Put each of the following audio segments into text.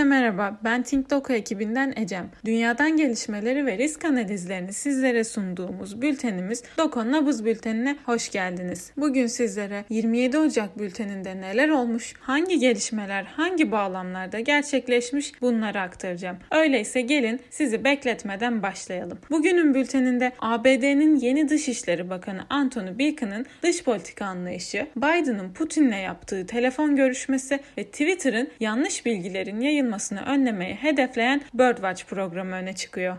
Herkese merhaba, ben TinkDoku ekibinden Ecem. Dünyadan gelişmeleri ve risk analizlerini sizlere sunduğumuz bültenimiz Doko Nabız Bülteni'ne hoş geldiniz. Bugün sizlere 27 Ocak bülteninde neler olmuş, hangi gelişmeler hangi bağlamlarda gerçekleşmiş bunları aktaracağım. Öyleyse gelin sizi bekletmeden başlayalım. Bugünün bülteninde ABD'nin yeni Dışişleri Bakanı Antony Blinken'ın dış politika anlayışı, Biden'ın Putin'le yaptığı telefon görüşmesi ve Twitter'ın yanlış bilgilerin yayılmasını önlemeyi hedefleyen Birdwatch programı öne çıkıyor.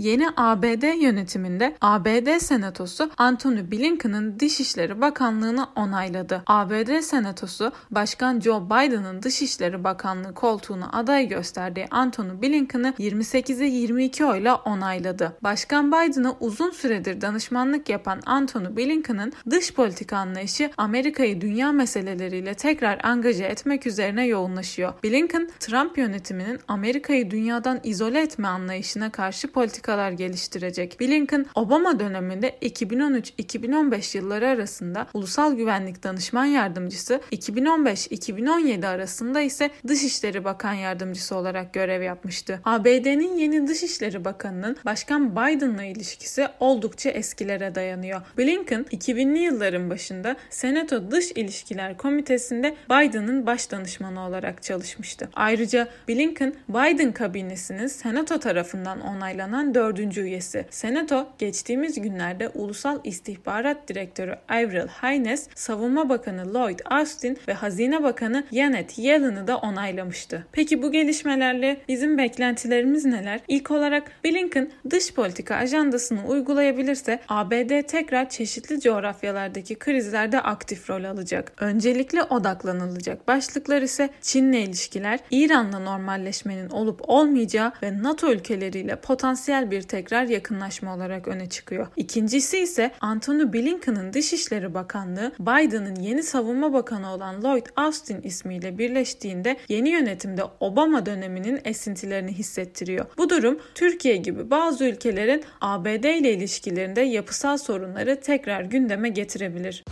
Yeni ABD yönetiminde ABD Senatosu Antony Blinken'ın Dışişleri Bakanlığı'nı onayladı. ABD Senatosu Başkan Joe Biden'ın Dışişleri Bakanlığı koltuğuna aday gösterdiği Antony Blinken'ı 28'e 22 oyla onayladı. Başkan Biden'a uzun süredir danışmanlık yapan Antony Blinken'ın dış politika anlayışı Amerika'yı dünya meseleleriyle tekrar angaje etmek üzerine yoğunlaşıyor. Blinken, Trump yönetiminin Amerika'yı dünyadan izole etme anlayışına karşı politika politikalar geliştirecek. Blinken, Obama döneminde 2013-2015 yılları arasında Ulusal Güvenlik Danışman Yardımcısı, 2015-2017 arasında ise Dışişleri Bakan Yardımcısı olarak görev yapmıştı. ABD'nin yeni Dışişleri Bakanı'nın Başkan Biden'la ilişkisi oldukça eskilere dayanıyor. Blinken, 2000'li yılların başında Senato Dış İlişkiler Komitesi'nde Biden'ın baş danışmanı olarak çalışmıştı. Ayrıca Blinken, Biden kabinesinin Senato tarafından onaylanan dördüncü üyesi. Senato geçtiğimiz günlerde Ulusal İstihbarat Direktörü Avril Haines, Savunma Bakanı Lloyd Austin ve Hazine Bakanı Janet Yellen'ı da onaylamıştı. Peki bu gelişmelerle bizim beklentilerimiz neler? İlk olarak Blinken dış politika ajandasını uygulayabilirse ABD tekrar çeşitli coğrafyalardaki krizlerde aktif rol alacak. Öncelikle odaklanılacak başlıklar ise Çin'le ilişkiler, İran'la normalleşmenin olup olmayacağı ve NATO ülkeleriyle potansiyel bir tekrar yakınlaşma olarak öne çıkıyor. İkincisi ise Antony Blinken'ın Dışişleri Bakanlığı Biden'ın yeni savunma bakanı olan Lloyd Austin ismiyle birleştiğinde yeni yönetimde Obama döneminin esintilerini hissettiriyor. Bu durum Türkiye gibi bazı ülkelerin ABD ile ilişkilerinde yapısal sorunları tekrar gündeme getirebilir.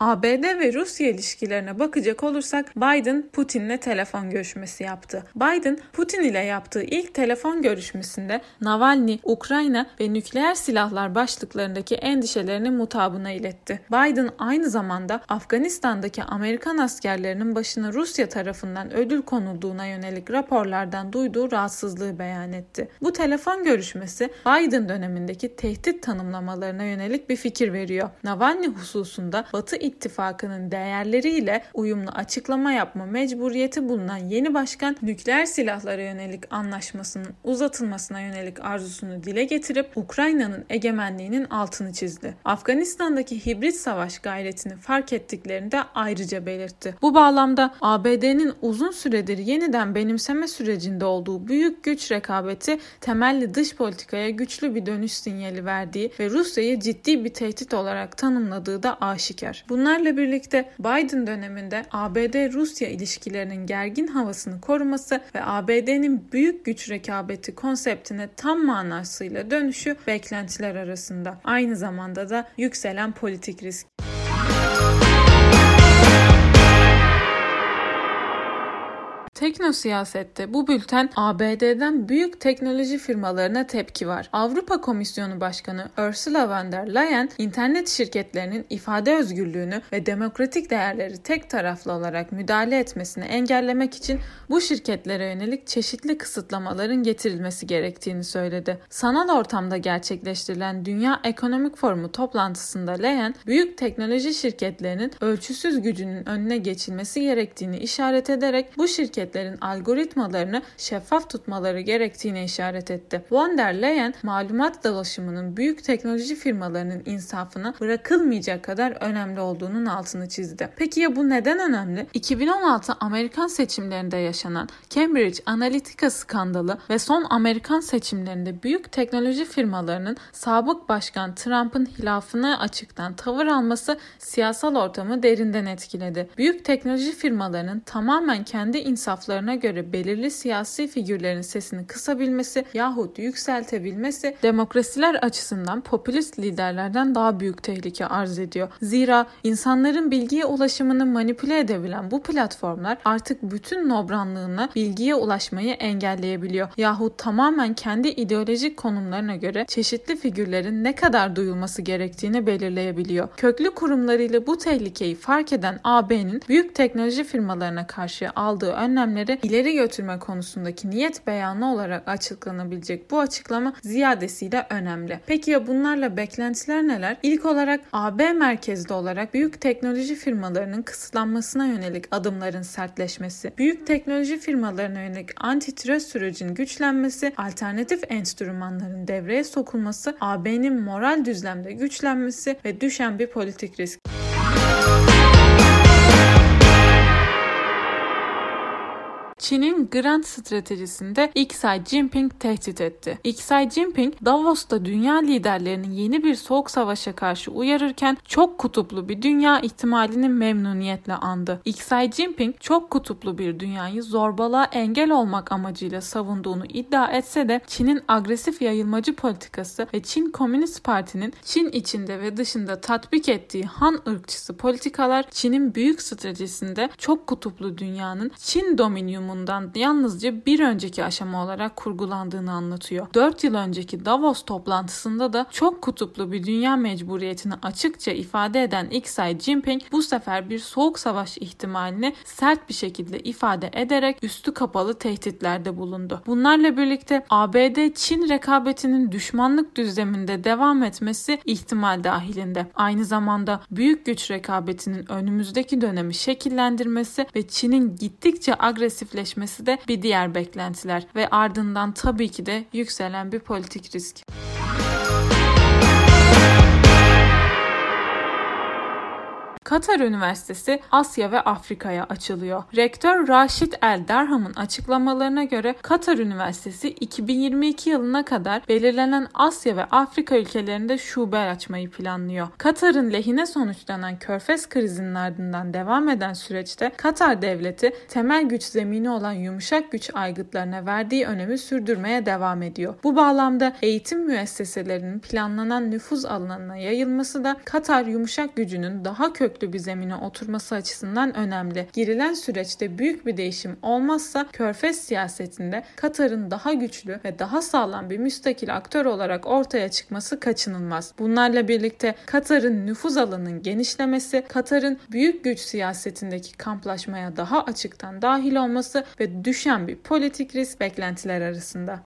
ABD ve Rusya ilişkilerine bakacak olursak Biden Putin'le telefon görüşmesi yaptı. Biden Putin ile yaptığı ilk telefon görüşmesinde Navalny, Ukrayna ve nükleer silahlar başlıklarındaki endişelerini mutabına iletti. Biden aynı zamanda Afganistan'daki Amerikan askerlerinin başına Rusya tarafından ödül konulduğuna yönelik raporlardan duyduğu rahatsızlığı beyan etti. Bu telefon görüşmesi Biden dönemindeki tehdit tanımlamalarına yönelik bir fikir veriyor. Navalny hususunda Batı İttifakı'nın değerleriyle uyumlu açıklama yapma mecburiyeti bulunan yeni başkan nükleer silahlara yönelik anlaşmasının uzatılmasına yönelik arzusunu dile getirip Ukrayna'nın egemenliğinin altını çizdi. Afganistan'daki hibrit savaş gayretini fark ettiklerini de ayrıca belirtti. Bu bağlamda ABD'nin uzun süredir yeniden benimseme sürecinde olduğu büyük güç rekabeti temelli dış politikaya güçlü bir dönüş sinyali verdiği ve Rusya'yı ciddi bir tehdit olarak tanımladığı da aşikar. Bu Bunlarla birlikte Biden döneminde ABD-Rusya ilişkilerinin gergin havasını koruması ve ABD'nin büyük güç rekabeti konseptine tam manasıyla dönüşü beklentiler arasında. Aynı zamanda da yükselen politik risk. Tekno siyasette bu bülten ABD'den büyük teknoloji firmalarına tepki var. Avrupa Komisyonu Başkanı Ursula von der Leyen internet şirketlerinin ifade özgürlüğünü ve demokratik değerleri tek taraflı olarak müdahale etmesini engellemek için bu şirketlere yönelik çeşitli kısıtlamaların getirilmesi gerektiğini söyledi. Sanal ortamda gerçekleştirilen Dünya Ekonomik Forumu toplantısında Leyen, büyük teknoloji şirketlerinin ölçüsüz gücünün önüne geçilmesi gerektiğini işaret ederek bu şirket şirketlerin algoritmalarını şeffaf tutmaları gerektiğine işaret etti. Von der Leyen, malumat dolaşımının büyük teknoloji firmalarının insafına bırakılmayacak kadar önemli olduğunun altını çizdi. Peki ya bu neden önemli? 2016 Amerikan seçimlerinde yaşanan Cambridge Analytica skandalı ve son Amerikan seçimlerinde büyük teknoloji firmalarının sabık başkan Trump'ın hilafına açıktan tavır alması siyasal ortamı derinden etkiledi. Büyük teknoloji firmalarının tamamen kendi insaf saflarına göre belirli siyasi figürlerin sesini kısabilmesi yahut yükseltebilmesi demokrasiler açısından popülist liderlerden daha büyük tehlike arz ediyor. Zira insanların bilgiye ulaşımını manipüle edebilen bu platformlar artık bütün nobranlığına bilgiye ulaşmayı engelleyebiliyor. Yahut tamamen kendi ideolojik konumlarına göre çeşitli figürlerin ne kadar duyulması gerektiğini belirleyebiliyor. Köklü kurumlarıyla bu tehlikeyi fark eden AB'nin büyük teknoloji firmalarına karşı aldığı önlemleri ileri götürme konusundaki niyet beyanı olarak açıklanabilecek bu açıklama ziyadesiyle önemli. Peki ya bunlarla beklentiler neler? İlk olarak AB merkezli olarak büyük teknoloji firmalarının kısıtlanmasına yönelik adımların sertleşmesi, büyük teknoloji firmalarına yönelik antitrust sürecinin güçlenmesi, alternatif enstrümanların devreye sokulması, AB'nin moral düzlemde güçlenmesi ve düşen bir politik risk. Çin'in Grand stratejisinde Xi Jinping tehdit etti. Xi Jinping Davos'ta dünya liderlerinin yeni bir soğuk savaşa karşı uyarırken çok kutuplu bir dünya ihtimalini memnuniyetle andı. Xi Jinping çok kutuplu bir dünyayı zorbalığa engel olmak amacıyla savunduğunu iddia etse de Çin'in agresif yayılmacı politikası ve Çin Komünist Parti'nin Çin içinde ve dışında tatbik ettiği Han ırkçısı politikalar Çin'in büyük stratejisinde çok kutuplu dünyanın Çin dominyumu durumundan yalnızca bir önceki aşama olarak kurgulandığını anlatıyor. 4 yıl önceki Davos toplantısında da çok kutuplu bir dünya mecburiyetini açıkça ifade eden Xi Jinping bu sefer bir soğuk savaş ihtimalini sert bir şekilde ifade ederek üstü kapalı tehditlerde bulundu. Bunlarla birlikte ABD-Çin rekabetinin düşmanlık düzleminde devam etmesi ihtimal dahilinde. Aynı zamanda büyük güç rekabetinin önümüzdeki dönemi şekillendirmesi ve Çin'in gittikçe agresif gerçekleşmesi de bir diğer beklentiler ve ardından tabii ki de yükselen bir politik risk. Katar Üniversitesi Asya ve Afrika'ya açılıyor. Rektör Raşit El Derham'ın açıklamalarına göre Katar Üniversitesi 2022 yılına kadar belirlenen Asya ve Afrika ülkelerinde şube açmayı planlıyor. Katar'ın lehine sonuçlanan Körfez krizinin ardından devam eden süreçte Katar devleti temel güç zemini olan yumuşak güç aygıtlarına verdiği önemi sürdürmeye devam ediyor. Bu bağlamda eğitim müesseselerinin planlanan nüfuz alanına yayılması da Katar yumuşak gücünün daha kök köklü bir oturması açısından önemli. Girilen süreçte büyük bir değişim olmazsa Körfez siyasetinde Katar'ın daha güçlü ve daha sağlam bir müstakil aktör olarak ortaya çıkması kaçınılmaz. Bunlarla birlikte Katar'ın nüfuz alanının genişlemesi, Katar'ın büyük güç siyasetindeki kamplaşmaya daha açıktan dahil olması ve düşen bir politik risk beklentiler arasında.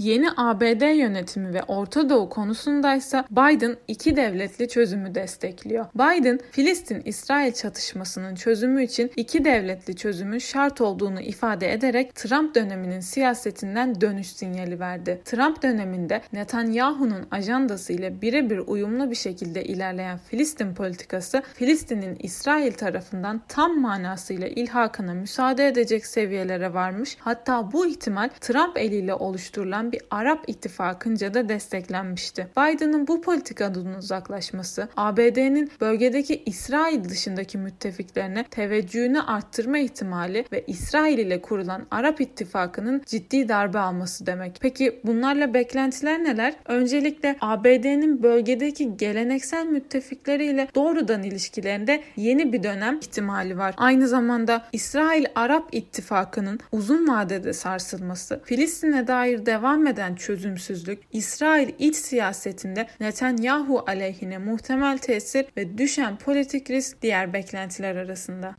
Yeni ABD yönetimi ve Orta Doğu konusundaysa Biden iki devletli çözümü destekliyor. Biden, Filistin-İsrail çatışmasının çözümü için iki devletli çözümün şart olduğunu ifade ederek Trump döneminin siyasetinden dönüş sinyali verdi. Trump döneminde Netanyahu'nun ajandası ile birebir uyumlu bir şekilde ilerleyen Filistin politikası, Filistin'in İsrail tarafından tam manasıyla ilhakına müsaade edecek seviyelere varmış. Hatta bu ihtimal Trump eliyle oluşturulan bir Arap ittifakınca da desteklenmişti. Biden'ın bu politikadan uzaklaşması ABD'nin bölgedeki İsrail dışındaki müttefiklerine teveccühünü arttırma ihtimali ve İsrail ile kurulan Arap ittifakının ciddi darbe alması demek. Peki bunlarla beklentiler neler? Öncelikle ABD'nin bölgedeki geleneksel müttefikleriyle doğrudan ilişkilerinde yeni bir dönem ihtimali var. Aynı zamanda İsrail-Arap ittifakının uzun vadede sarsılması, Filistin'e dair devam devam çözümsüzlük, İsrail iç siyasetinde Netanyahu aleyhine muhtemel tesir ve düşen politik risk diğer beklentiler arasında.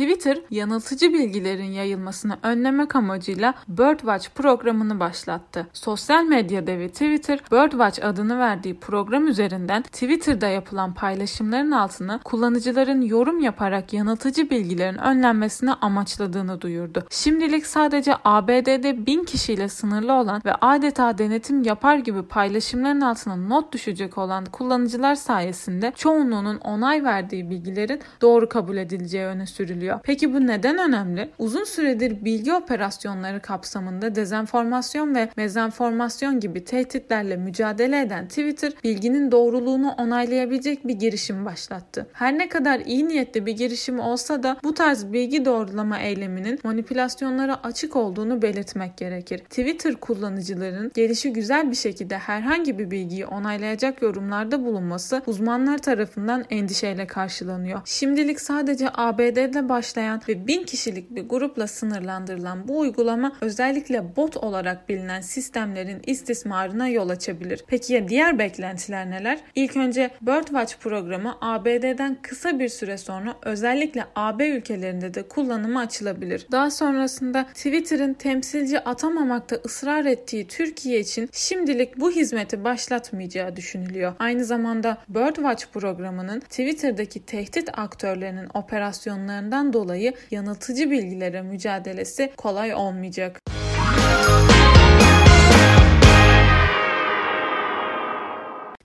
Twitter yanıltıcı bilgilerin yayılmasını önlemek amacıyla Birdwatch programını başlattı. Sosyal medya devi Twitter, Birdwatch adını verdiği program üzerinden Twitter'da yapılan paylaşımların altına kullanıcıların yorum yaparak yanıltıcı bilgilerin önlenmesini amaçladığını duyurdu. Şimdilik sadece ABD'de bin kişiyle sınırlı olan ve adeta denetim yapar gibi paylaşımların altına not düşecek olan kullanıcılar sayesinde çoğunluğunun onay verdiği bilgilerin doğru kabul edileceği öne sürülüyor düşünülüyor. Peki bu neden önemli? Uzun süredir bilgi operasyonları kapsamında dezenformasyon ve mezenformasyon gibi tehditlerle mücadele eden Twitter, bilginin doğruluğunu onaylayabilecek bir girişim başlattı. Her ne kadar iyi niyetli bir girişim olsa da bu tarz bilgi doğrulama eyleminin manipülasyonlara açık olduğunu belirtmek gerekir. Twitter kullanıcıların gelişi güzel bir şekilde herhangi bir bilgiyi onaylayacak yorumlarda bulunması uzmanlar tarafından endişeyle karşılanıyor. Şimdilik sadece ABD'de başlayan ve bin kişilik bir grupla sınırlandırılan bu uygulama özellikle bot olarak bilinen sistemlerin istismarına yol açabilir. Peki ya diğer beklentiler neler? İlk önce Birdwatch programı ABD'den kısa bir süre sonra özellikle AB ülkelerinde de kullanıma açılabilir. Daha sonrasında Twitter'ın temsilci atamamakta ısrar ettiği Türkiye için şimdilik bu hizmeti başlatmayacağı düşünülüyor. Aynı zamanda Birdwatch programının Twitter'daki tehdit aktörlerinin operasyonlarından dolayı yanıltıcı bilgilere mücadelesi kolay olmayacak.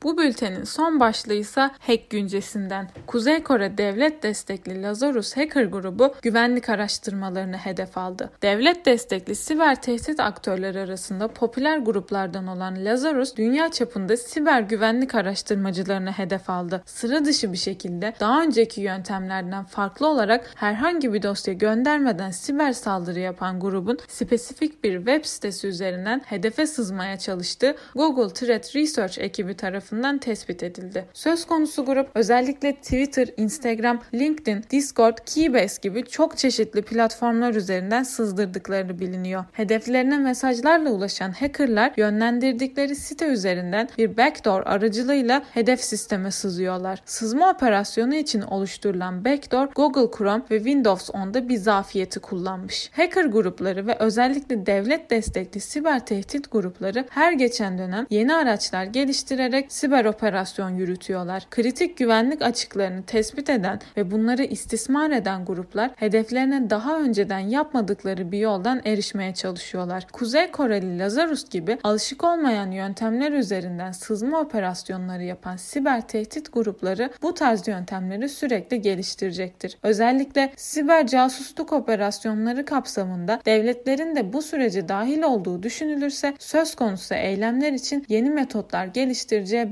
Bu bültenin son başlığı ise hack güncesinden. Kuzey Kore devlet destekli Lazarus hacker grubu güvenlik araştırmalarını hedef aldı. Devlet destekli siber tehdit aktörleri arasında popüler gruplardan olan Lazarus dünya çapında siber güvenlik araştırmacılarını hedef aldı. Sıra dışı bir şekilde daha önceki yöntemlerden farklı olarak herhangi bir dosya göndermeden siber saldırı yapan grubun spesifik bir web sitesi üzerinden hedefe sızmaya çalıştığı Google Threat Research ekibi tarafından tarafından tespit edildi. Söz konusu grup özellikle Twitter, Instagram, LinkedIn, Discord, Keybase gibi çok çeşitli platformlar üzerinden sızdırdıkları biliniyor. Hedeflerine mesajlarla ulaşan hackerlar yönlendirdikleri site üzerinden bir backdoor aracılığıyla hedef sisteme sızıyorlar. Sızma operasyonu için oluşturulan backdoor Google Chrome ve Windows 10'da bir zafiyeti kullanmış. Hacker grupları ve özellikle devlet destekli siber tehdit grupları her geçen dönem yeni araçlar geliştirerek siber operasyon yürütüyorlar. Kritik güvenlik açıklarını tespit eden ve bunları istismar eden gruplar hedeflerine daha önceden yapmadıkları bir yoldan erişmeye çalışıyorlar. Kuzey Koreli Lazarus gibi alışık olmayan yöntemler üzerinden sızma operasyonları yapan siber tehdit grupları bu tarz yöntemleri sürekli geliştirecektir. Özellikle siber casusluk operasyonları kapsamında devletlerin de bu sürece dahil olduğu düşünülürse söz konusu eylemler için yeni metotlar geliştireceği